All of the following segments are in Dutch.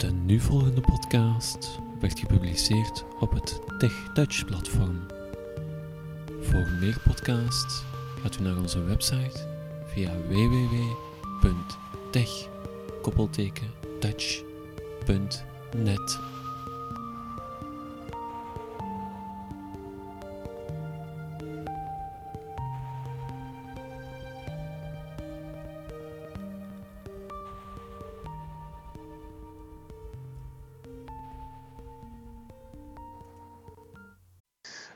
De nu volgende podcast werd gepubliceerd op het TechTouch platform. Voor meer podcasts gaat u naar onze website via www.tech-touch.net.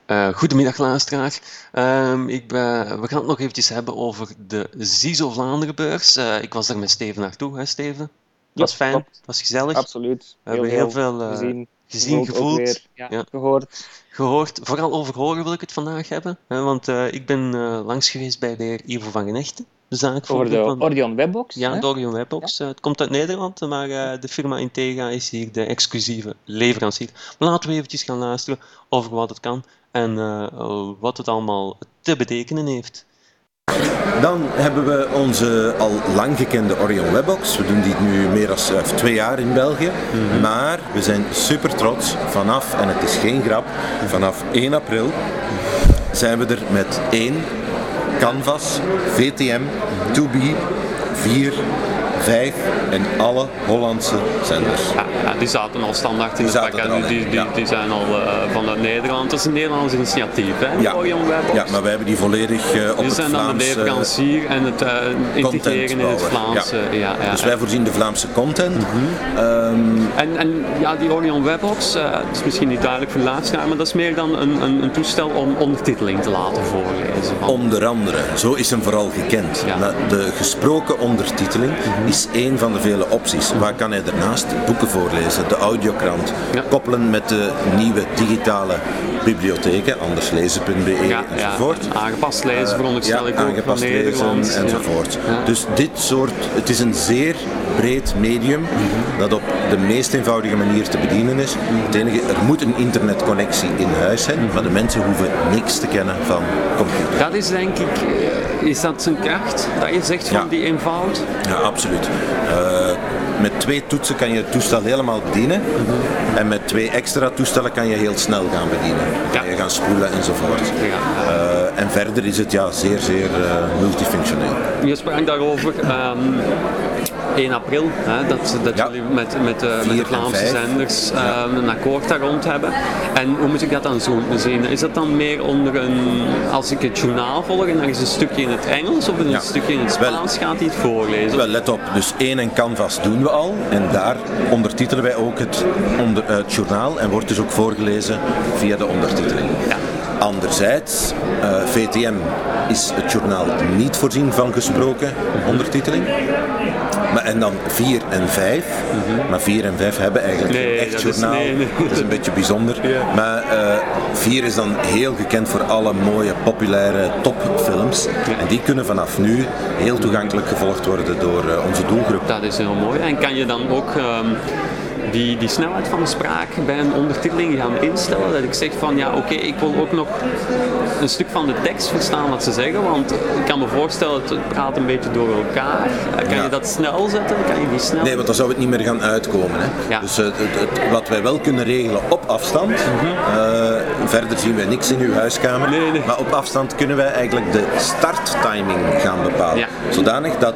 Uh, goedemiddag luisteraar. Uh, ik ben, we gaan het nog eventjes hebben over de ZISO Vlaanderenbeurs. Uh, ik was daar met Steven naartoe, hè Steven? Was Ja, fijn, klopt. was gezellig. Absoluut. We hebben heel veel eh, gezien, gezien, gevoeld, weer, ja, Ja. gehoord. gehoord. Vooral over horen wil ik het vandaag hebben. Hè, want eh, ik ben eh, langs geweest bij de heer Ivo van Genechten. Over de van... Orion Webbox. Ja, hè? de Orion Webbox. Eh, het komt uit Nederland, maar eh, de firma Intega is hier de exclusieve leverancier. Maar laten we eventjes gaan luisteren over wat het kan en eh, eh, wat het allemaal te betekenen heeft. Dan hebben we onze al lang gekende Orion Webbox. We doen die nu meer dan eh, twee jaar in België. Maar we zijn super trots. Vanaf, en het is geen grap, vanaf 1 april zijn we er met één Canvas, VTM, 2B, 4, 5 en alle Hollandse zenders. Ja, ja, die zaten al standaard in het pakket. Die, die, zijn al eh, vanuit Nederland. Dat is een Nederlands initiatief, hè? Ja. Ja, maar wij hebben die volledig eh, op die het zijn dan de leverancier en het eh, integreren in het Vlaamse. Ja. Ja, Dus wij voorzien de Vlaamse content. Mhm. Ehm, En, en ja, die Orion Webbox, het is misschien niet duidelijk voor de luisteraar, maar dat is meer dan een, een, een toestel om ondertiteling te laten voorlezen. Van, Onder andere, zo is hem vooral gekend. De gesproken ondertiteling is één van de vele opties. Waar kan hij daarnaast boeken voorlezen, de audiokrant, Ja. koppelen met de nieuwe digitale bibliotheken, anderslezen.be ja, enzovoort. ja, aangepast lezen veronderstel ja, ik ook aangepast van lezen enzovoort. Dus dit soort, het is een zeer breed medium Mhm. dat op de meest eenvoudige manier te bedienen is. Het enige, er moet een internetconnectie in huis zijn, Mhm. maar de mensen hoeven niks te kennen van computer. Dat is denk ik, eh, is dat zijn kracht? Dat je zegt van die eenvoud? Ja, absoluut. Eh, met twee toetsen kan je het toestel helemaal bedienen. En met twee extra toestellen kan je heel snel gaan bedienen. Dan kan je gaan spoelen enzovoort. Ja. Eh, en verder is het ja, zeer, zeer eh, multifunctioneel. Je sprak daarover ehm 1 april, hè, dat, dat Ja. jullie met, met, Vier de Vlaamse zenders ehm, een akkoord daar rond hebben. En hoe moet ik dat dan zo zien? Is dat dan meer onder een, als ik het journaal volg en er is een stukje in het Engels of een Ja. stukje in het Wel- Spaans, gaat hij het voorlezen? Wel, let op. Dus één en canvas doen we al. En daar ondertitelen wij ook het, onder, eh, het journaal. En wordt dus ook voorgelezen via de ondertiteling. Ja. Anderzijds, eh, VTM is het journaal niet voorzien van gesproken ondertiteling. Maar, en dan 4 en 5. Maar 4 en 5 hebben eigenlijk Mhm. Nee, geen echt is- journaal. nee, nee. Dat is een beetje bijzonder. Ja. Maar 4 is dan heel gekend voor alle mooie, populaire topfilms. En die kunnen vanaf nu heel toegankelijk gevolgd worden door eh, onze doelgroep. Dat is heel mooi. En kan je dan ook ehm, die, die snelheid van de spraak bij een ondertiteling gaan instellen? Dat ik zeg van ja, oké, ik wil ook nog een stuk van de tekst verstaan wat ze zeggen. Want ik kan me voorstellen, het het praat een beetje door elkaar. Kan Ja. je dat snel zetten? Kan je die snel? Nee, want dan zou het niet meer gaan uitkomen. Hè. Ja. Dus eh, het, het- wat wij wel kunnen regelen op afstand, eh, verder zien wij niks in uw huiskamer. Nee, nee. maar op afstand kunnen wij eigenlijk de starttiming gaan bepalen. Ja. Zodanig dat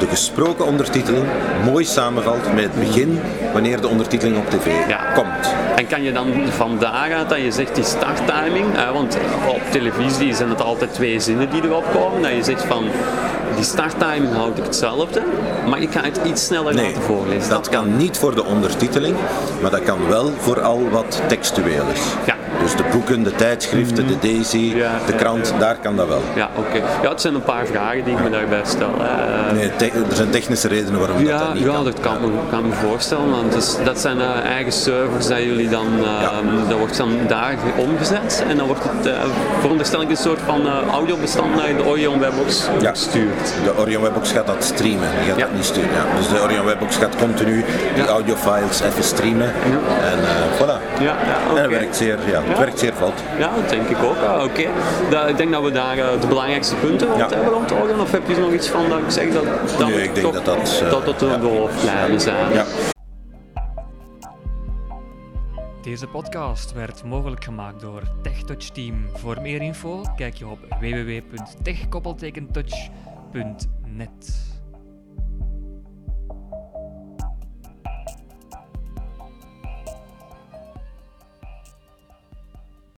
de gesproken ondertiteling mooi samenvalt met het begin wanneer de ondertiteling op tv Ja. komt. En kan je dan van daaruit dat je zegt die starttiming, eh, want op televisie zijn het altijd twee zinnen die erop komen, dat je zegt van die starttiming houd ik hetzelfde, maar ik ga het iets sneller Nee, laten voorlezen. dat kan niet voor de ondertiteling, maar dat kan wel voor al wat textueel is. Ja. Dus de boeken, de tijdschriften, de Daisy, Ja, de ja, krant, daar kan dat wel. Ja, oké. Ja, het zijn een paar vragen die ik me daarbij stel. hè. Nee, er zijn technische redenen waarom dat, ja, dat niet ja, kan. dat kan me, kan me voorstellen. Want dus, dat zijn eh, eigen servers dat jullie dan, eh, dat wordt dan daar omgezet. En dan wordt het, eh veronderstel ik, een soort van eh, audiobestand naar de Orion Webbox Ja. gestuurd. De Orion Webbox gaat dat streamen, die gaat Ja. dat niet sturen. Ja. Dus de Orion Webbox gaat continu die Ja. audiofiles even streamen. En eh, voilà. Ja, ja En het werkt zeer, ja, het Ja. werkt zeer vlot. Ja, dat denk ik ook. Ah, Oké. Da- Ik denk dat we daar eh, de belangrijkste punten rond Ja. hebben rond Orion. Of heb je nog iets van dat ik zeg dat dat, Nee, ik denk toch- dat dat, eh, dat, het de ja. hoofdlijnen zijn? Ja. Deze podcast werd mogelijk gemaakt door TechTouch Team. Voor meer info kijk je op www.techkoppeltekentouch.net.